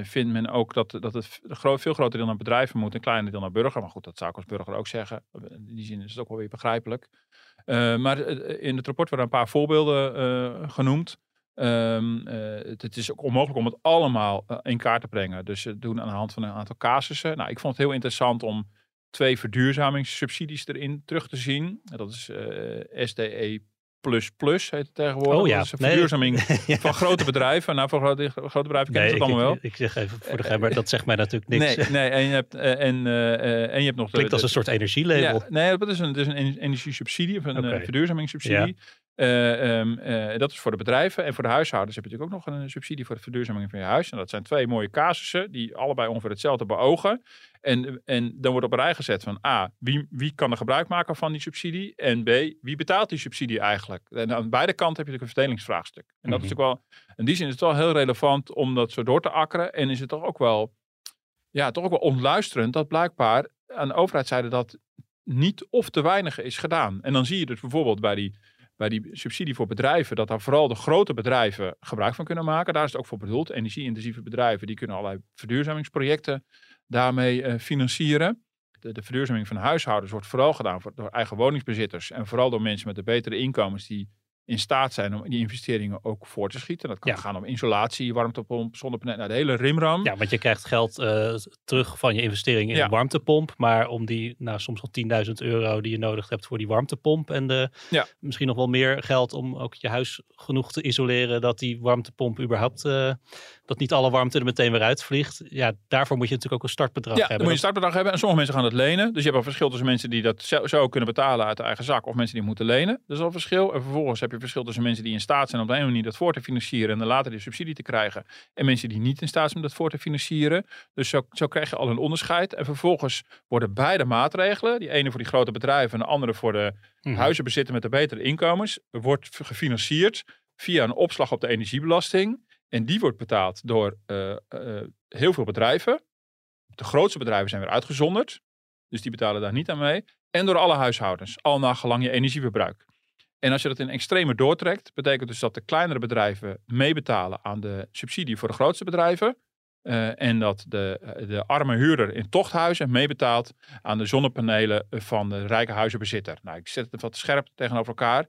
vindt men ook dat, dat het veel groter deel naar bedrijven moet en kleiner deel naar burger. Maar goed, dat zou ik als burger ook zeggen. In die zin is het ook wel weer begrijpelijk. Eh, maar eh, in het rapport worden een paar voorbeelden eh, genoemd. Ehm, eh, het, het is ook onmogelijk om het allemaal in kaart te brengen. Dus ze doen aan de hand van een aantal casussen. Nou, ik vond het heel interessant om twee verduurzamingssubsidies erin terug te zien. Dat is SDE plus plus heet het tegenwoordig. Oh ja, Dat is een nee. verduurzaming Ja. van grote bedrijven. Nou, voor grote, grote bedrijven kennen Nee, het ik, allemaal wel. ik zeg even voor de geheim, maar dat zegt mij natuurlijk niks. Nee, nee, en je hebt, eh, en, eh, eh, en je hebt nog de- Klinkt als een soort energielabel. ja, nee, dat is een, dat is een ener- energiesubsidie of een verduurzamingssubsidie. Eh, ehm, eh, dat is voor de bedrijven. En voor de huishoudens heb je natuurlijk ook nog een subsidie voor de verduurzaming van je huis. En dat zijn twee mooie casussen die allebei ongeveer hetzelfde beogen. En, en dan wordt op een rij gezet van A, wie, wie kan er gebruik maken van die subsidie? En B, wie betaalt die subsidie eigenlijk? En aan beide kanten heb je natuurlijk een verdelingsvraagstuk. En dat is Mhm. natuurlijk wel, in die zin is het wel heel relevant om dat zo door te akkeren. En is het toch ook wel, ja, toch ook wel ontluisterend dat blijkbaar aan de overheidszijde dat niet of te weinig is gedaan. En dan zie je dus bijvoorbeeld bij die, bij die subsidie voor bedrijven, dat daar vooral de grote bedrijven gebruik van kunnen maken. Daar is het ook voor bedoeld. Energie-intensieve bedrijven, die kunnen allerlei verduurzamingsprojecten daarmee eh, financieren. De, de verduurzaming van huishoudens wordt vooral gedaan door eigen woningsbezitters. En vooral door mensen met de betere inkomens die in staat zijn om die investeringen ook voor te schieten. Dat kan Ja. gaan om isolatie, warmtepomp, zonnepanelen, nou, de hele rimram. Ja, want je krijgt geld eh, terug van je investering in Ja. een warmtepomp. Maar om die, nou soms wel 10.000 euro die je nodig hebt voor die warmtepomp. En de, Ja. misschien nog wel meer geld om ook je huis genoeg te isoleren. Dat die warmtepomp überhaupt, eh, dat niet alle warmte er meteen weer uitvliegt. Ja, daarvoor moet je natuurlijk ook een startbedrag Ja, hebben. moet je een startbedrag hebben. En sommige mensen gaan het lenen. Dus je hebt een verschil tussen mensen die dat zo, zo kunnen betalen uit de eigen zak. Of mensen die moeten lenen. Dat is al een verschil. En vervolgens heb je je verschil tussen mensen die in staat zijn om op de ene manier dat voor te financieren en dan later die subsidie te krijgen. En mensen die niet in staat zijn om dat voor te financieren. Dus zo, zo krijg je al een onderscheid. En vervolgens worden beide maatregelen, die ene voor die grote bedrijven en de andere voor de Mhm. huizenbezitter met de betere inkomens, wordt gefinancierd via een opslag op de energiebelasting. En die wordt betaald door eh, eh, heel veel bedrijven. De grootste bedrijven zijn weer uitgezonderd. Dus die betalen daar niet aan mee. En door alle huishoudens, al naar gelang je energieverbruik. En als je dat in extreme doortrekt, betekent dus dat de kleinere bedrijven meebetalen aan de subsidie voor de grootste bedrijven. Eh, en dat de, eh, de arme huurder in tochthuizen meebetaalt aan de zonnepanelen van de rijke huizenbezitter. Nou, ik zet het wat scherp tegenover elkaar.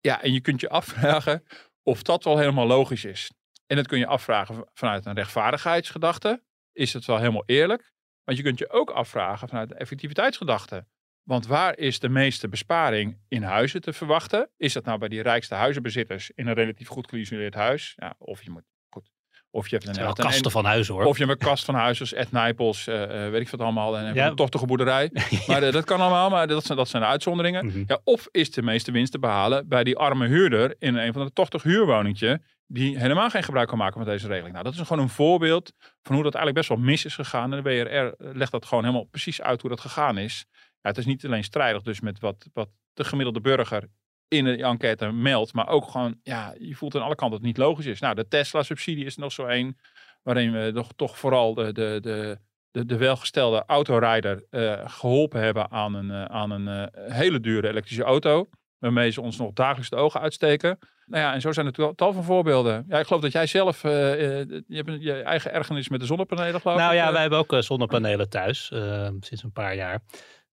Ja, en je kunt je afvragen of dat wel helemaal logisch is. En dat kun je afvragen vanuit een rechtvaardigheidsgedachte. Is het wel helemaal eerlijk? Want je kunt je ook afvragen vanuit een effectiviteitsgedachte. Want waar is de meeste besparing in huizen te verwachten? Is dat nou bij die rijkste huizenbezitters in een relatief goed geïsoleerd huis? Ja, of je moet goed. Of je hebt een, kasten van huis hoor. of je hebt een kast van als Ed Nijpels, eh, eh, weet ik wat allemaal. En Ja. een tochtige boerderij. Maar eh, dat kan allemaal, maar dat zijn, dat zijn de uitzonderingen. Mhm. Ja, of is de meeste winst te behalen bij die arme huurder in een van de tochtig huurwoningje. Die helemaal geen gebruik kan maken van deze regeling. Nou, dat is gewoon een voorbeeld van hoe dat eigenlijk best wel mis is gegaan. En de WRR legt dat gewoon helemaal precies uit hoe dat gegaan is. Ja, het is niet alleen strijdig dus met wat, wat de gemiddelde burger in de enquête meldt. Maar ook gewoon, ja, je voelt aan alle kanten dat het niet logisch is. Nou, de Tesla-subsidie is nog zo één. Waarin we toch, toch vooral de, de, de, de, de welgestelde autorijder eh, geholpen hebben aan een, eh, aan een eh, hele dure elektrische auto. Waarmee ze ons nog dagelijks de ogen uitsteken. Nou ja, en zo zijn er tal- van voorbeelden. Ja, ik geloof dat jij zelf, je hebt een- je eigen ergernis met de zonnepanelen geloof Nou ik. ja, eh, wij hebben ook zonnepanelen thuis sinds een paar jaar.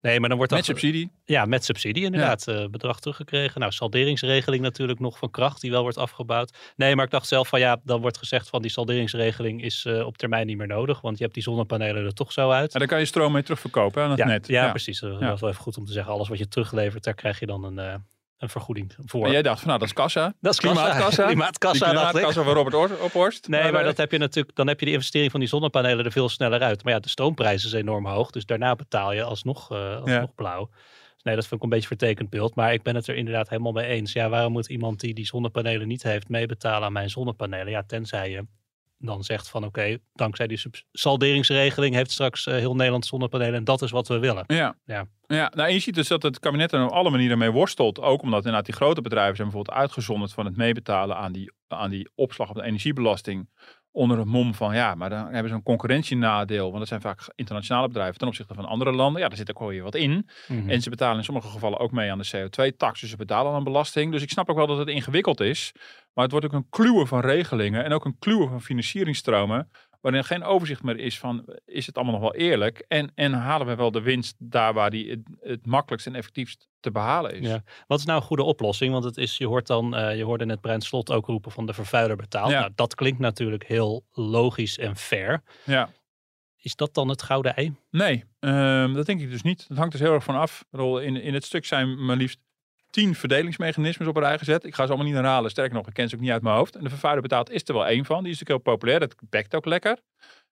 Nee, maar dan wordt met dat subsidie. Ja, met subsidie inderdaad. eh, bedrag teruggekregen. Nou, salderingsregeling natuurlijk nog van kracht, die wel wordt afgebouwd. Nee, maar ik dacht zelf van ja, dan wordt gezegd van die salderingsregeling is eh, op termijn niet meer nodig. Want je hebt die zonnepanelen er toch zo uit. En daar kan je stroom mee terugverkopen aan het ja, net. Ja, precies. Dat is wel even goed om te zeggen. Alles wat je teruglevert, daar krijg je dan een, eh, een vergoeding voor. En jij dacht van nou, dat is kassa. Dat is kassa. Klimaatkassa. Klimaatkassa, klimaatkassa van Robert Or- Ophorst. Nee, maar dat heb je natuurlijk, dan heb je de investering van die zonnepanelen er veel sneller uit. Maar ja, de stroomprijs is enorm hoog. Dus daarna betaal je alsnog, eh alsnog Ja. blauw. Dus nee, dat vind ik een beetje vertekend beeld. Maar ik ben het er inderdaad helemaal mee eens. Ja, waarom moet iemand die die zonnepanelen niet heeft meebetalen aan mijn zonnepanelen? Ja, tenzij je dan zegt van oké, dankzij die salderingsregeling heeft straks eh, heel Nederland zonnepanelen. En dat is wat we willen. Ja. Ja. Ja, nou, je ziet dus dat het kabinet er op alle manieren mee worstelt. Ook omdat inderdaad die grote bedrijven zijn bijvoorbeeld uitgezonderd van het meebetalen aan die, aan die opslag op de energiebelasting. Onder het mom van ja, maar dan hebben ze een concurrentienadeel. Want dat zijn vaak internationale bedrijven ten opzichte van andere landen. Ja, daar zit ook wel weer wat in. Mhm. En ze betalen in sommige gevallen ook mee aan de CO2-tax. Dus ze betalen een belasting. Dus ik snap ook wel dat het ingewikkeld is. Maar het wordt ook een kluwen van regelingen. En ook een kluwen van financieringstromen. Waarin er geen overzicht meer is van, is het allemaal nog wel eerlijk? En, en halen we wel de winst daar waar die het, het makkelijkst en effectiefst te behalen is? Ja. Wat is nou een goede oplossing? Want het is, je hoort dan, eh, je hoorde net Bruin Slot ook roepen van de vervuiler betaalt. Ja. Nou, dat klinkt natuurlijk heel logisch en fair. Ja. Is dat dan het gouden ei? Nee, ehm, dat denk ik dus niet. Dat hangt dus heel erg van af. In, in het stuk zijn maar liefst tien verdelingsmechanismes op een rij gezet. Ik ga ze allemaal niet herhalen. Sterker nog, ik ken ze ook niet uit mijn hoofd. En de vervuiler betaalt is er wel één van. Die is natuurlijk heel populair. Dat bekt ook lekker.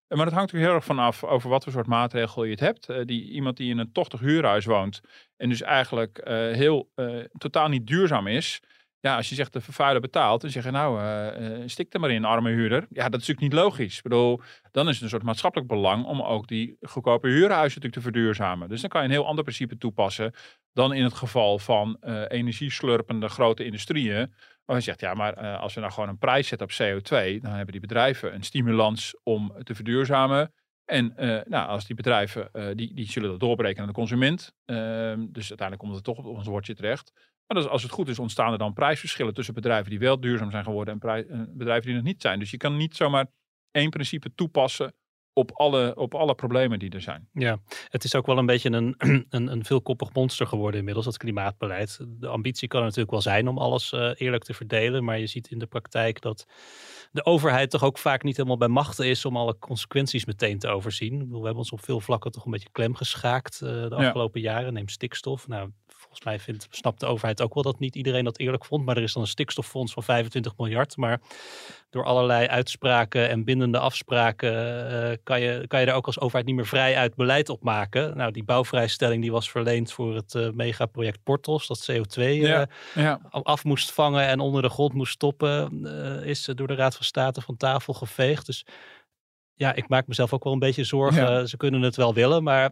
Maar dat hangt natuurlijk heel erg van af over wat voor soort maatregel je het hebt. Eh, die, iemand die in een tochtig huurhuis woont en dus eigenlijk eh, heel eh, totaal niet duurzaam is. Ja, als je zegt de vervuiler betaalt, dan zeg je nou, eh, stik er maar in, arme huurder. Ja, dat is natuurlijk niet logisch. Ik bedoel, dan is het een soort maatschappelijk belang om ook die goedkope huurhuizen natuurlijk te verduurzamen. Dus dan kan je een heel ander principe toepassen dan in het geval van eh energieslurpende grote industrieën. Waar je zegt, ja, maar als we nou gewoon een prijs zetten op CO2, dan hebben die bedrijven een stimulans om te verduurzamen. En nou, als die bedrijven, die, die zullen dat doorbreken aan de consument. Ehm, dus uiteindelijk komt het toch op ons woordje terecht. Maar dus als het goed is, ontstaan er dan prijsverschillen tussen bedrijven die wel duurzaam zijn geworden en eh, bedrijven die nog niet zijn. Dus je kan niet zomaar één principe toepassen op alle, op alle problemen die er zijn. Ja, het is ook wel een beetje een, een, een veelkoppig monster geworden inmiddels, dat klimaatbeleid. De ambitie kan natuurlijk wel zijn om alles eh, eerlijk te verdelen, maar je ziet in de praktijk dat de overheid toch ook vaak niet helemaal bij machten is om alle consequenties meteen te overzien. We hebben ons op veel vlakken toch een beetje klem geschaakt eh, de Ja. afgelopen jaren. Neem stikstof. Nou, volgens mij vindt, snapt de overheid ook wel dat niet iedereen dat eerlijk vond. Maar er is dan een stikstoffonds van 25 miljard. Maar door allerlei uitspraken en bindende afspraken eh, kan, je, kan je er ook als overheid niet meer vrij uit beleid op maken. Nou, die bouwvrijstelling die was verleend voor het uh, megaproject Portos, dat CO2 Ja, ja. af moest vangen en onder de grond moest stoppen, eh, is door de Raad van State van tafel geveegd. Dus ja, ik maak mezelf ook wel een beetje zorgen. Ja. Ze kunnen het wel willen, maar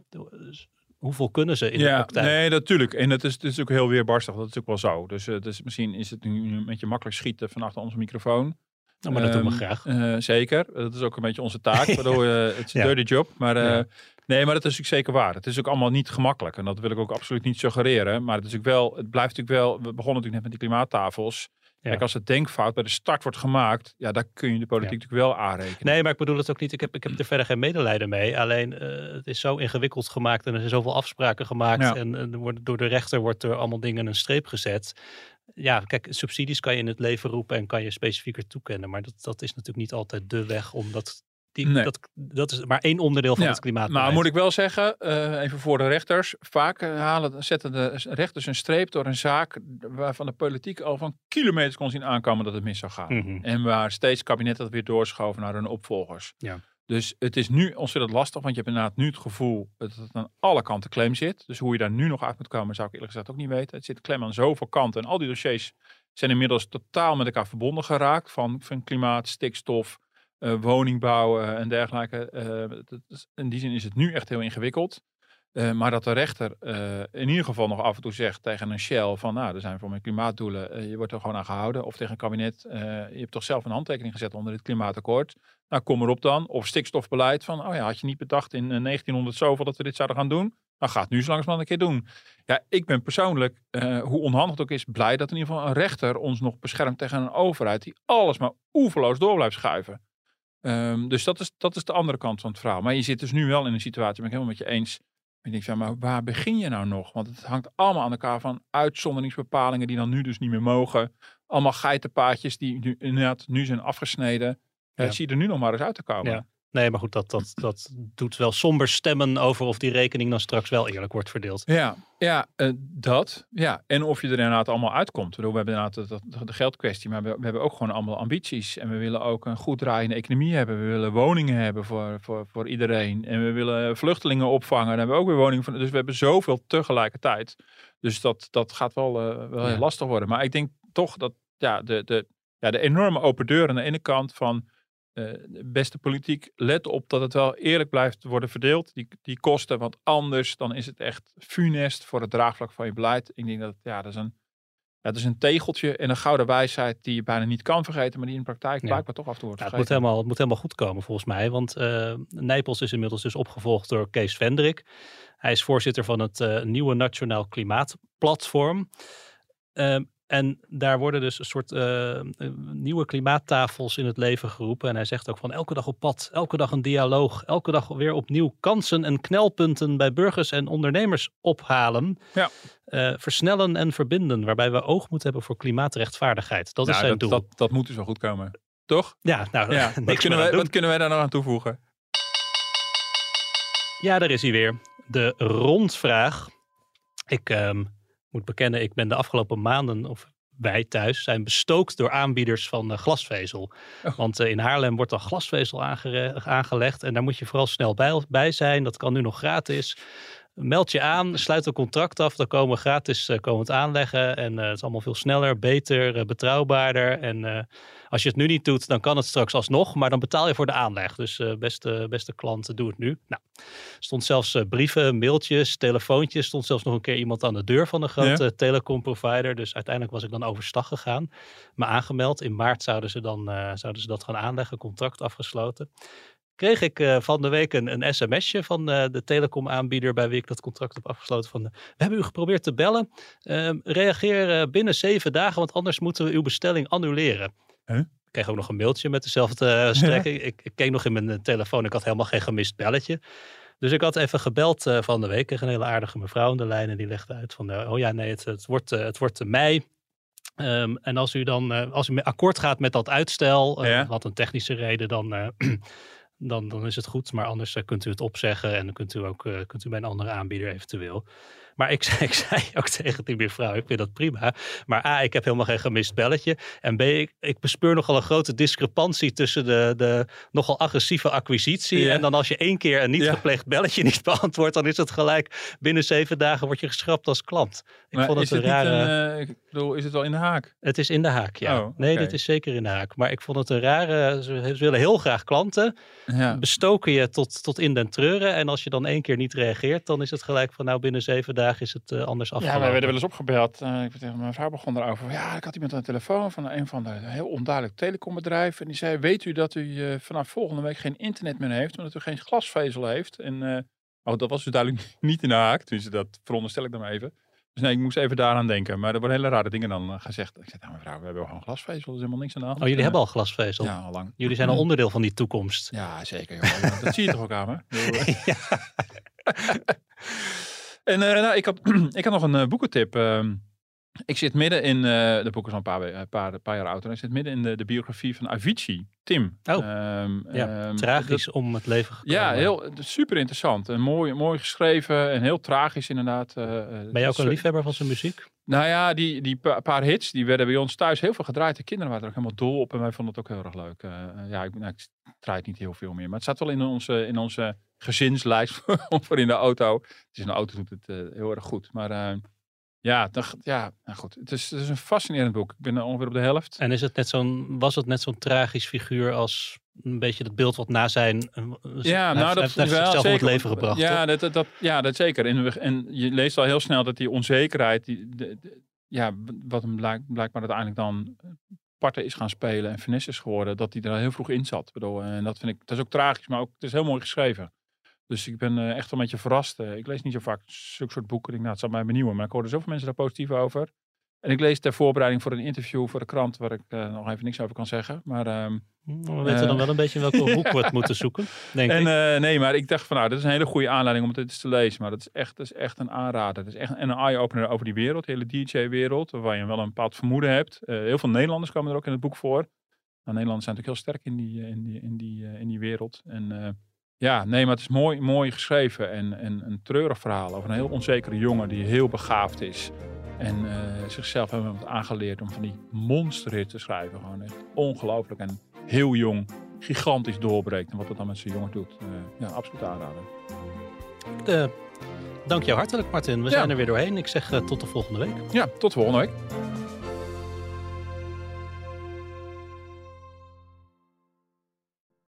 hoeveel kunnen ze in de praktijk? nee, natuurlijk. En het is, het is ook heel weerbarstig. Dat is ook wel zo. Dus, eh, dus misschien is het nu een beetje makkelijk schieten van achter onze microfoon. Nou, maar dat doen we Ehm, graag. eh, zeker. Dat is ook een beetje onze taak. Waardoor eh, het is een Ja. dirty job. Maar Ja. nee, maar dat is natuurlijk zeker waar. Het is ook allemaal niet gemakkelijk. En dat wil ik ook absoluut niet suggereren. Maar het is ook wel, het blijft natuurlijk wel. We begonnen natuurlijk net met die klimaattafels. Ja. Kijk, als het denkfout bij de start wordt gemaakt, ja, daar kun je de politiek natuurlijk wel aanrekenen. Nee, maar ik bedoel het ook niet. Ik heb, ik heb er verder geen medelijden mee. Alleen eh, het is zo ingewikkeld gemaakt en er zijn zoveel afspraken gemaakt. Ja. En, en wordt, door de rechter wordt er allemaal dingen een streep gezet. Ja, kijk, subsidies kan je in het leven roepen en kan je specifieker toekennen. Maar dat, dat is natuurlijk niet altijd de weg, omdat die, Nee. dat, dat is maar één onderdeel van Ja, het klimaat. Maar moet ik wel zeggen, eh, even voor de rechters. Vaak eh, halen, zetten de rechters een streep door een zaak waarvan de politiek al van kilometers kon zien aankomen dat het mis zou gaan. Mhm. En waar steeds kabinet dat weer doorschoven naar hun opvolgers. Ja. Dus het is nu ontzettend lastig, want je hebt inderdaad nu het gevoel dat het aan alle kanten klem zit. Dus hoe je daar nu nog uit moet komen, zou ik eerlijk gezegd ook niet weten. Het zit klem aan zoveel kanten. En al die dossiers zijn inmiddels totaal met elkaar verbonden geraakt. Van, van klimaat, stikstof, eh, woningbouw eh, en dergelijke. Eh, in die zin is het nu echt heel ingewikkeld. Maar dat de rechter in ieder geval nog af en toe zegt tegen een Shell van nou, er zijn voor mijn klimaatdoelen, je wordt er gewoon aan gehouden. Of tegen een kabinet, je hebt toch zelf een handtekening gezet onder dit klimaatakkoord. Nou, kom erop dan. Of stikstofbeleid van, oh ja, had je niet bedacht in eh, 1900 zoveel dat we dit zouden gaan doen? Nou, ga het nu zo langzamerhand een keer doen. Ja, ik ben persoonlijk, hoe onhandig het ook is, blij dat in ieder geval een rechter ons nog beschermt tegen een overheid die alles maar oeverloos door blijft schuiven. Ehm, dus dat is, dat is de andere kant van het verhaal. Maar je zit dus nu wel in een situatie, ben ik helemaal met je eens. Ik denk van, maar waar begin je nou nog? Want het hangt allemaal aan elkaar van uitzonderingsbepalingen die dan nu dus niet meer mogen. Allemaal geitenpaadjes die nu, inderdaad nu zijn afgesneden. Ja, Ja. Zie je er nu nog maar eens uit te komen. Ja. Nee, maar goed, dat, dat, dat doet wel somber stemmen over of die rekening dan straks wel eerlijk wordt verdeeld. Ja, ja eh, dat. Ja. En of je er inderdaad allemaal uitkomt. Bedoel, We hebben inderdaad dat- de geldkwestie, maar we, we hebben ook gewoon allemaal ambities. En we willen ook een goed draaiende economie hebben. We willen woningen hebben voor, voor, voor iedereen. En we willen vluchtelingen opvangen. Daar hebben we ook weer woningen. Dus we hebben zoveel tegelijkertijd. Dus dat, dat gaat wel, eh, wel Ja. lastig worden. Maar ik denk toch dat ja, de, de, ja, de enorme open deur aan de ene kant van de beste politiek, let op dat het wel eerlijk blijft worden verdeeld, die, die kosten. Want anders dan is het echt funest voor het draagvlak van je beleid. Ik denk dat ja, dat is een, ja, dat is een tegeltje en een gouden wijsheid die je bijna niet kan vergeten, maar die in de praktijk Ja. blijkbaar toch af en toe wordt Ja, het, moet helemaal, het moet helemaal goed komen volgens mij. Want eh Nijpels is inmiddels dus opgevolgd door Kees Vendrik. Hij is voorzitter van het eh, nieuwe Nationaal Klimaatplatform. Ehm, en daar worden dus een soort eh, eh, nieuwe klimaattafels in het leven geroepen. En hij zegt ook van elke dag op pad, elke dag een dialoog, elke dag weer opnieuw kansen en knelpunten bij burgers en ondernemers ophalen. Ja. Eh, versnellen en verbinden, waarbij we oog moeten hebben voor klimaatrechtvaardigheid. Dat is Nou, zijn dat, doel. dat, dat moet dus wel goed komen. Toch? ja, nou, Ja. Wat, kunnen wij, wat kunnen wij daar nog aan toevoegen? Ja, daar is hij weer. De rondvraag. Ik ehm, moet bekennen, ik ben de afgelopen maanden, of wij thuis, zijn bestookt door aanbieders van eh, glasvezel. Oh. Want eh, in Haarlem wordt dan glasvezel aangelegd. En daar moet je vooral snel bij, bij zijn. Dat kan nu nog gratis. Meld je aan, sluit een contract af. Dan komen we gratis eh, komen het aanleggen. En eh, het is allemaal veel sneller, beter, eh, betrouwbaarder. En als je het nu niet doet, dan kan het straks alsnog. Maar dan betaal je voor de aanleg. Dus beste, beste klant, doe het nu. Nou, stond zelfs brieven, mailtjes, telefoontjes. stond zelfs nog een keer iemand aan de deur van een grote telecomprovider. Dus uiteindelijk was ik dan overstag gegaan. Me aangemeld. In maart zouden ze dan zouden ze dat gaan aanleggen. Contract afgesloten. Kreeg ik eh, van de week een, een sms'je van eh, de telecomaanbieder bij wie ik dat contract heb afgesloten. Van, we hebben u geprobeerd te bellen. Ehm, reageer eh, binnen zeven dagen, want anders moeten we uw bestelling annuleren. Huh? Ik kreeg ook nog een mailtje met dezelfde strekking. Ik, ik keek nog in mijn telefoon, ik had helemaal geen gemist belletje. Dus ik had even gebeld van de week. Ik kreeg een hele aardige mevrouw aan de lijn en die legde uit van, oh ja, nee, het, het wordt, het wordt mei. Ehm, en als u dan, als u akkoord gaat met dat uitstel, Ja. wat een technische reden, dan, dan, dan is het goed. Maar anders eh, kunt u het opzeggen en dan kunt u ook eh, kunt u bij een andere aanbieder eventueel. Maar ik, zei- ik zei ook tegen die mevrouw, ik vind dat prima. Maar A, ik heb helemaal geen gemist belletje. En B, ik, ik bespeur nogal een grote discrepantie tussen de, de nogal agressieve acquisitie. Ja. En dan als je één keer een niet Ja. gepleegd belletje niet beantwoordt, dan is het gelijk binnen zeven dagen word je geschrapt als klant. Ik Maar vond het is een het rare... een, eh, ik bedoel, is het wel in de haak? Het is in de haak, ja. Oh, Nee, dit is zeker in de haak. Maar ik vond het een rare... Ze, ze willen heel graag klanten. Ja. Bestoken je tot, tot in den treuren. En als je dan één keer niet reageert, dan is het gelijk van... nou, binnen zeven dagen is het eh, anders Ja, afgelopen. wij werden wel eens opgebeld. Eh, ik mijn vrouw begon erover. Ja, ik had iemand aan de telefoon van een van de heel onduidelijk telecombedrijf. En die zei, weet u dat u eh, vanaf volgende week geen internet meer heeft, omdat u geen glasvezel heeft? En oh, dat was dus duidelijk niet in de haak. Tenminste, dat veronderstel ik dan maar even. Dus nee, ik moest even daaraan denken. Maar er worden hele rare dingen dan gezegd. Ik zei, nou mevrouw, we hebben gewoon glasvezel. Er is helemaal niks aan de hand. Oh, jullie hebben al glasvezel? Ja, al lang. Jullie zijn al onderdeel van die toekomst. Ja, zeker. joh. dat zie je toch ook aan me? Eh. en nou, ik, had, ik had nog een eh, boekentip. Ehm, ik zit midden in, eh de boek is al een paar, een paar, een paar jaar oud. En ik zit midden in de, de biografie van Avicii, Tim. Oh, Ehm, Ja, ehm, tragisch dat- om het leven gekomen. ja, heel, super interessant. En mooi, mooi geschreven en heel tragisch inderdaad. Ben je ook een liefhebber van zijn muziek? nou ja, die, die pa- paar hits, die werden bij ons thuis heel veel gedraaid. De kinderen waren er ook helemaal dol op en wij vonden het ook heel erg leuk. Ja, ik, nou, ik draai het niet heel veel meer. Maar het staat wel in onze, in onze gezinslijst voor in de auto. Het is in de auto doet het eh, heel erg goed. Maar eh, ja, dan, ja nou goed. Het is, het is een fascinerend boek. Ik ben ongeveer op de helft. En is het net zo'n, was het net zo'n tragisch figuur als een beetje het beeld wat na zijn... eh, Ja, nou dat heeft, wel, om het leven gebracht, Ja, dat, dat, dat- ja, dat zeker. En, en je leest al heel snel dat die onzekerheid, die, de- de- ja, wat hem blijk, blijkbaar uiteindelijk dan parten is gaan spelen en finesse is geworden, dat hij er al heel vroeg in zat. Ik bedoel, en dat vind ik, dat is ook tragisch, maar ook, het is heel mooi geschreven. Dus ik ben eh, echt wel een beetje verrast. Eh, ik lees niet zo vaak zulke soort boeken. Ik denk, nou, het zal mij benieuwen. Maar ik hoorde zoveel mensen daar positief over. En ik lees ter voorbereiding voor een interview voor de krant, waar ik eh, nog even niks over kan zeggen. Maar ehm, We weten dan wel een beetje in welke hoek we het moeten zoeken, denk en ik. nee, maar ik dacht van nou, dit is een hele goede aanleiding om het eens te lezen. Maar dat is echt, dat is echt een aanrader. Het is echt een eye-opener over die wereld, de hele DJ-wereld, waar je wel een bepaald vermoeden hebt. Heel veel Nederlanders komen er ook in het boek voor. Nou, Nederlanders zijn natuurlijk heel sterk in die, in die, in die, in die wereld. En ja, nee, maar het is mooi, mooi geschreven en, en een treurig verhaal over een heel onzekere jongen die heel begaafd is. En eh, zichzelf hebben heeft aangeleerd om van die monsterhit te schrijven. Gewoon echt ongelooflijk en heel jong, gigantisch doorbreekt. En wat dat dan met zijn jongen doet. Eh, ja, absoluut aanraden. Eh, dank jou hartelijk, Martin. We Ja. zijn er weer doorheen. Ik zeg tot de volgende week. Ja, tot volgende week.